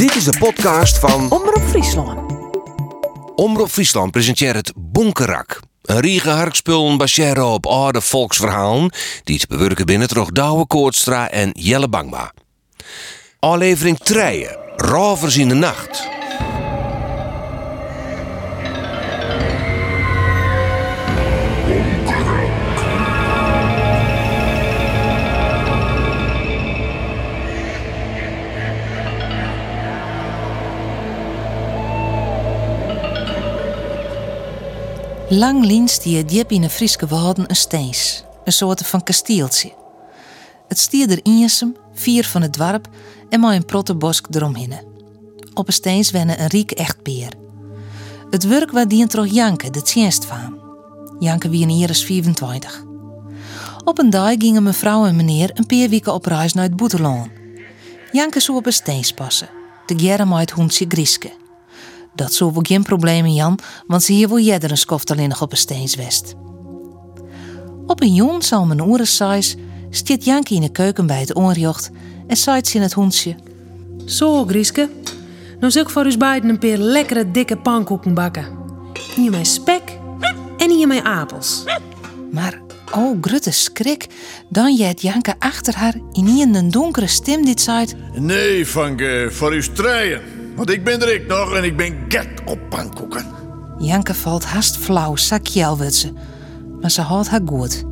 Dit is de podcast van Omroep Friesland. Omroep Friesland presenteert het Bonkerak. Een riege harkspullen baseren op oude volksverhalen die te bewerken binnen toch Douwe Koortstra en Jelle Bangma. Aflevering 3. Rovers in de nacht. Lang liens die diep in de Frieske wouden een steens. Een soort van kastieltje. Het stier er vier van het dorp en maar een prottebosk eromheen. Op een steens wennen een riek echtpeer. Het werk waar die toch Janke de tjenst van. Janke wie een hier is 25. Op een dag gingen mevrouw en meneer een paar weken op reis naar het Boeteloon. Janke zou op een steens passen. De gerre met het hoentje Grieske. Dat zou wel geen probleem Jan, want ze hier wil jeder een skoft alleen nog op een steenswest. Op een jong zal mijn oren sais, stiet Janke in de keuken bij het oorjocht en zaait ze in het hoensje. Zo, Grieske. Nou ik voor u beiden een paar lekkere dikke pannenkoeken bakken. Hier mijn spek en hier mijn appels. Maar, oh, grutte schrik, dan jet Janke achter haar in een donkere stem dit zaait. Nee, Vanke, voor uw strijen. Want ik ben er ik nog en ik ben get op pannenkoeken. Janke valt haast flauw, zakjel wordt ze. Maar ze houdt haar goed.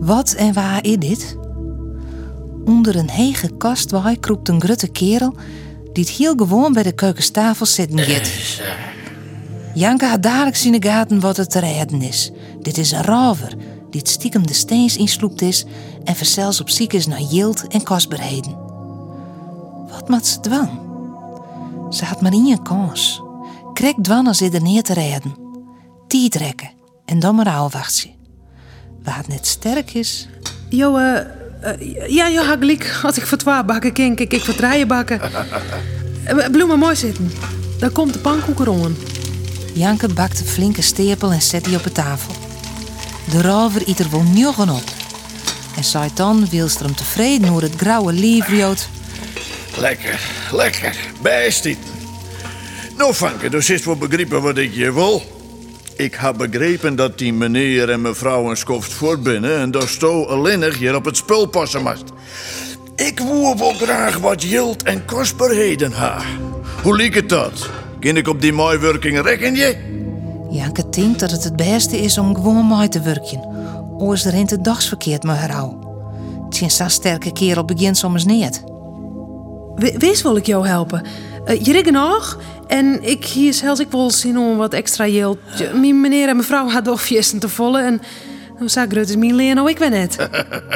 Wat en waar is dit? Onder een hege kast waar kroept een grutte kerel die het heel gewoon bij de keukenstafel zitten gaat. Janke had dadelijk zien de gaten wat het te redden is. Dit is een rover die het stiekem de steens insloept is en verzels op ziek is naar yield en kostbaarheden. Wat maakt ze dwan? Ze had maar één kans. Krek dwan als er neer te redden. Tiet rekken en dan maar afwachten. Waar het net sterk is, Jo, eh, eh, ja, jo. Als ik voor twee bakken kink, ik, ik voor drieën bakken. Eh, Bloemen mooi zitten. Daar komt de pannenkoeken om. Janke bakt een flinke stepel en zet die op de tafel. De rover eet er wel njogen op. En zei dan Wilstrom tevreden door het grauwe liefriot. Lekker, lekker. Best. Nou, Vanke, dus is wel begrepen wat ik je wil. Ik heb begrepen dat die meneer en mevrouw een voor binnen en dat sto alleenig hier op het spul passen moest. Ik woer wel graag wat jild en kostbaarheden ha. Hoe liek het dat? Kan ik op die mooie werking rekken je? Janke denkt dat het het beste is om gewoon mooi te werken. Oors rent het dagsverkeerd met haar ouw. Tjen zo'n sterke kerel begint soms niet. We- Wees wil ik jou helpen. Eh, je nog. En ik hier zelfs ik wel zin om wat extra yield. Mijn meneer en mevrouw hadden ofjes te volle. En nou zei Grut is mijn leer, nou ik ben het.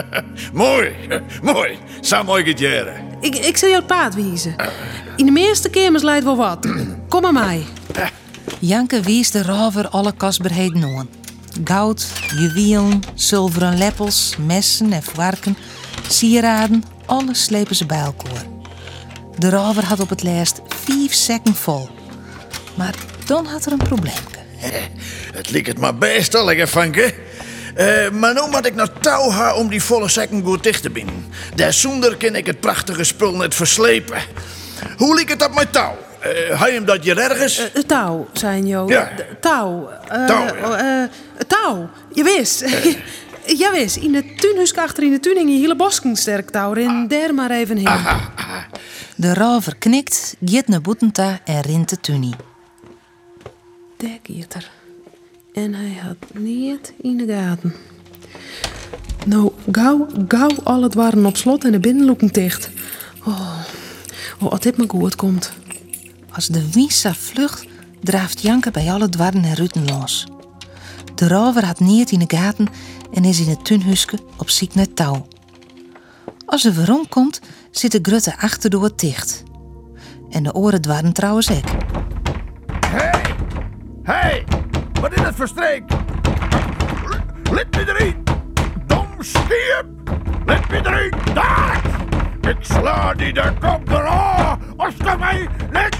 Mooi, mooi. Zo mooi het jaren. Ik, ik zal jou het paard wijzen. In de meeste kamers leidt wel wat. Kom maar mij. Janke wies de rover alle kostbaarheden aan. Goud, juwelen, zilveren leppels, messen en varken, sieraden, alles slepen ze bij elkaar. De rover had op het lijst vijf sekken vol. Maar dan had er een probleem. Het liep het maar best al lekker, Vanke. Eh, maar nu moet ik naar touw ha om die volle sekken goed dicht te binden. Daarzonder kan ik het prachtige spul net verslepen. Hoe liep het op mijn touw? Eh Hij hem dat je ergens? Eh, touw, zijn Jo. Ja. Touw. Eh, Touw, ja. oh, eh, touw. Je wist. ja, wist. In de tuinhuis achter in de tuin hing je hele bosken sterk touw. En daar maar even heen. De rover knikt, giet naar Boetenta en rint de tunie. Daar er. En hij had niet in de gaten. Nou, gauw, gauw al het waren op slot en de binnenloeken dicht. Oh, oh als dit maar goed komt. Als de Wiesa vlucht, draaft Janke bij alle dwarren en ruten los. De rover had niet in de gaten en is in het tuinhuske op ziek naar touw. Als ze weer komt, zit de grutte achterdoor het dicht. En de oren dwarren trouwens ook. Hey! Hey! Wat is het voor streek? Let me erin! Dom stiep! Let me erin! Daar! Ik sla die de kop eraan! Als je mij net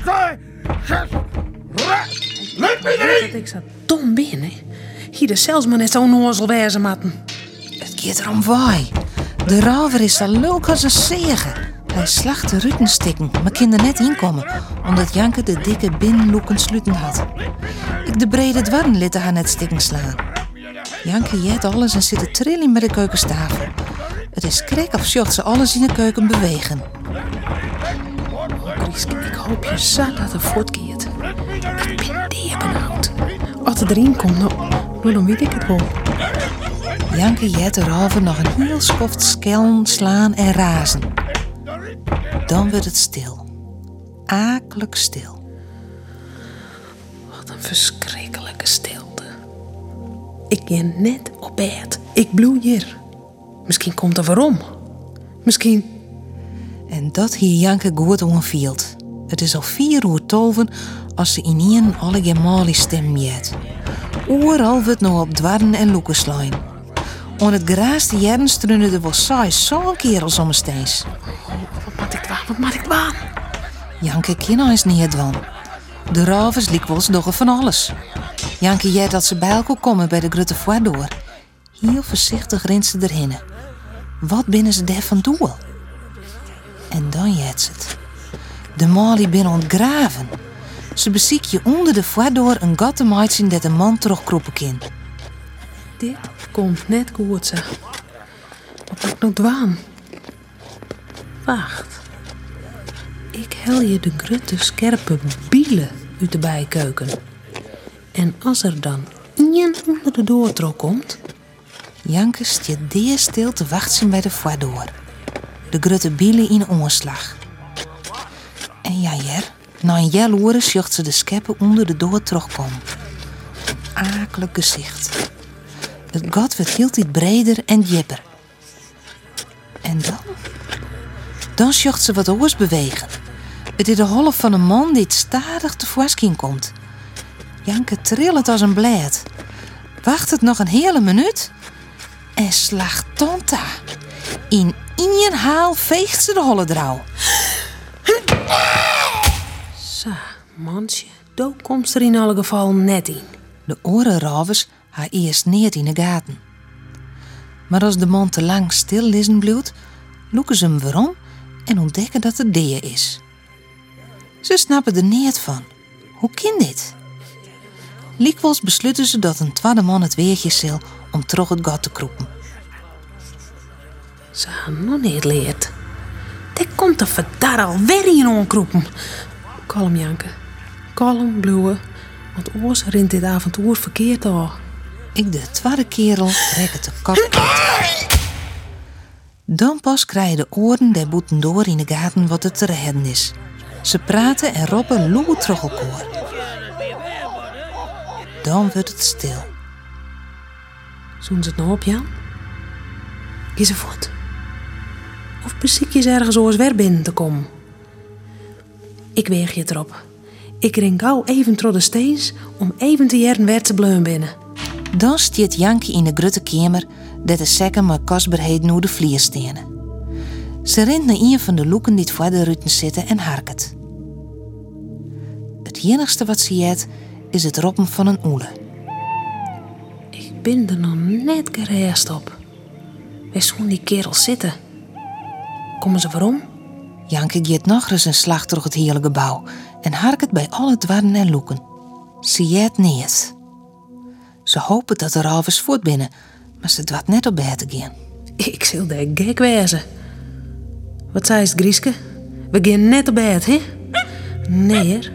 Let me Dat erin! ik zo dom ben, hè. Hier de zelfs maar net zo'n nozel wezen matten. Het gaat erom waai. De rover is zo leuk als een zegen. Hij slacht de ruten stikken, maar kan er net inkomen, omdat Janke de dikke binnenloeken sluiten had. Ik de brede dwarren litte haar net stikken slaan. Janke jet alles en zit te trillen bij de keukentafel. Het is krek of ze alles in de keuken bewegen. Ik hoop je zat dat er voortkeert. Ik ben die benauwd. Als het erin komt, nou dan weet ik het wel. Janke jet erover nog een heel schoft skellen, slaan en razen. Dan wordt het stil. Akelijk stil. Wat een verschrikkelijke stilte. Ik ben net op bed. Ik bloei hier. Misschien komt er waarom. Misschien. En dat hier Janke goed onvielt. Het is al vier uur toven als ze in een alle gemali stem jet. Overal wordt nou op dwarren en loekenslijn. On het graas de jaren strunnen er wel saai zo'n kerels om steens. Wat moet ik doen? Wat moet ik doen? Janke kan eens niet dwan. De rovers liek wel eens doggen van alles. Janke jet dat ze bij elkaar komen bij de Grutte Foy door. Heel voorzichtig rent ze erheen. Wat binnen ze daar van doel? En dan jet ze het. De Mali binnen ontgraven. Ze beziek je onder de Foy door een gat te maaien dat een man terugkroepen kan. Dit komt net goed, zeg. Wat moet ik nou doen? Wacht. Ik hel je de grutte scherpe bielen uit de bijkeuken. En als er dan één onder de doortrok komt, Janke stiet deer stil te wachten bij de Foy door. De grutte bielen in omslag. En ja, jer, na een jel uren zocht ze de scheppen onder de door terugkomen. Een akelig gezicht. Het gat werd heel iets breder en dieper. En dan? Dan zocht ze wat oors bewegen. Het is de holf van een man die stadig te voorschijn komt. Janke trillend als een blad. Wacht het nog een hele minuut en slaagt Tanta. In één haal veegt ze de holle drouw. Zo, mansje, daar komt er in alle gevallen net in. De orenravers haar eerst neer in de gaten. Maar als de man te lang stil lissen bloedt, loeken ze hem weer om en ontdekken dat het deer is. Ze snappen er niet van. Hoe kan dit? Likwijls besluiten ze dat een tweede man het weertje zal om terug het gat te kroepen. Ze hebben nog niet leerd. Dit komt er verdar alweer in onkroepen. Kalm, Janke. Kalm, bloeien. Want oors rint dit avontuur verkeerd al. Ik de tweede kerel rek het de kop. Dan pas krijgen de oren der boeten door in de gaten wat het te redden is. Ze praten en roepen loe. Dan wordt het stil. Zoen ze het nou op, Jan? Kies ze voort. Of beziek je ergens oors weer binnen te komen? Ik weeg je erop. Ik ring gauw even door de steens om even te jaren weer te bleun binnen. Dan stiet Jankie in de grutte kamer dat de sekken met kostbaarheden naar de vlier stenen. Ze rent naar een van de loeken die voor de ruiten zitten en harket. Het enigste wat ze jet is het roppen van een oele. Ik ben er nog net gereest op. Waar zoen die kerels zitten? Komen ze waarom? Janke geeft nog eens een slag door het hele gebouw en harket bij alle dwarren en loeken. Ze jet niet. Ze hopen dat de rovers voort binnen, maar ze dwat net op bed te gaan. Ik zal daar gek wezen. Wat zei het, Grieske? We gaan net op bed, hè? Nee, heer.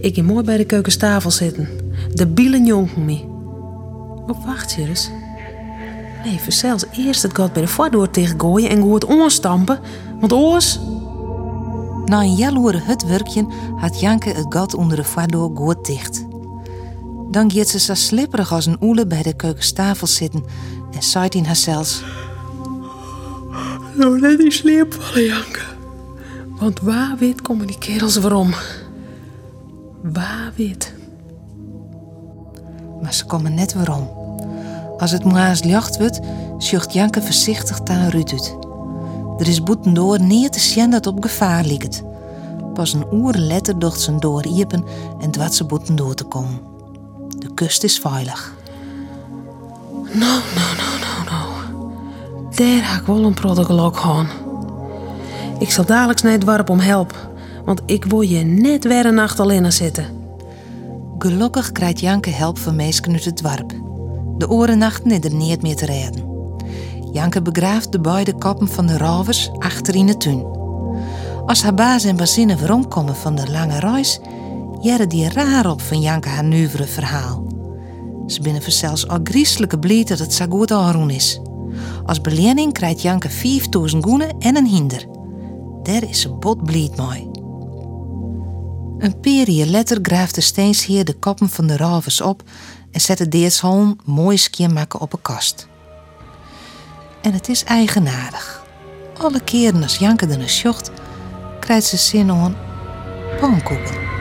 Ik ga mooi bij de keukentafel zitten. De bielen jonken me. Oh, wacht je eens. Nee, zelfs eerst het gat bij de voordeur tegengooien en goed onstampen. Want oors... Na een jaloere hutwerkje had Janke het gat onder de voordeur goed dicht. Dan gaat ze zo slipperig als een oele bij de keukentafel zitten en zei in haarzelfs... Nou, net in sleep vallen, Janke. Want waar weet komen die kerels waarom? Waar weet? Maar ze komen net waarom. Als het moeras jacht wordt, zucht Janke voorzichtig aan Ruud uit. Er is boetendoor niet te zien dat op gevaar ligt. Pas een uur later docht ze door iepen en dwat ze boetendoor te komen. De kust is veilig. Nou, nou, nou, nou, nou. Daar ga ik wel een protocol gaan. Ik zal dadelijk naar het dorp om help. Want ik wil je net weer een nacht alleen zitten. Gelukkig krijgt Janke help van meesken uit het dorp. De orennachten is er niet meer te redden. Janke begraaft de beide koppen van de rovers achter in de tuin. Als haar baas en bazinnen weeromkomen van de lange reis, jaren die raar op van Janke haar nuivere verhaal. Ze binnen zelfs al griezelijke blied dat het zo goed is. Als belening krijgt Janke 5000 goenen en een hinder. Daar is ze bot blied mooi. Een perie letter graaft de steensheer de koppen van de rovers op en zet de deersholm mooi skiermakken op een kast. En het is eigenaardig. Alle keren als Janke er een sjocht, krijgt ze zin om pannenkoeken.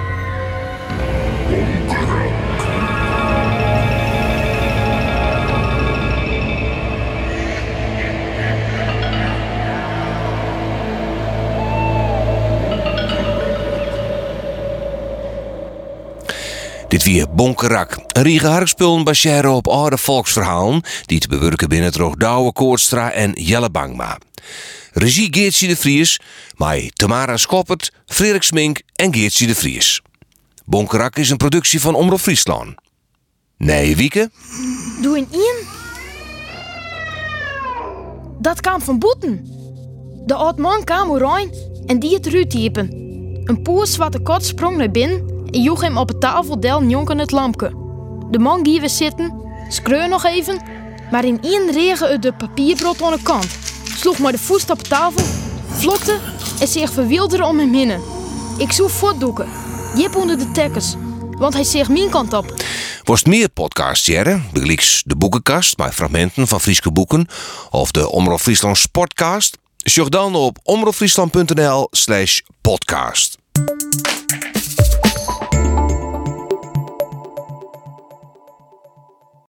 Dit weer Bonkerak. Een riege harkspullen baseren op oude volksverhalen... die te bewerken binnen het Douwe Koortstra en Jelle Bangma. Regie Geertje de Vries, maar Tamara Schoppert, Frederik Smink en Geertje de Vries. Bonkerak is een productie van Omroep Friesland. Nee, Wieke? Doe een in. Dat kwam van Boeten. De oud man kwam rein en die het eruit typen. Een poer zwarte kot sprong naar binnen en joeg hem op de tafel del jonken het lampje. De man ging weer zitten, schreur nog even, maar in één regen uit de papierbrot aan de kant. Sloeg maar de voet op de tafel, vlokte en zich verwilderde om hem heen. Ik zoek voortdoeken, jip onder de tekkers, want hij zich mijn kant op. Worst meer podcasts jaren, de boekenkast met fragmenten van Frieske boeken of de Omroep Friesland Sportcast. Zoek dan op omroepfriesland.nl slash podcast.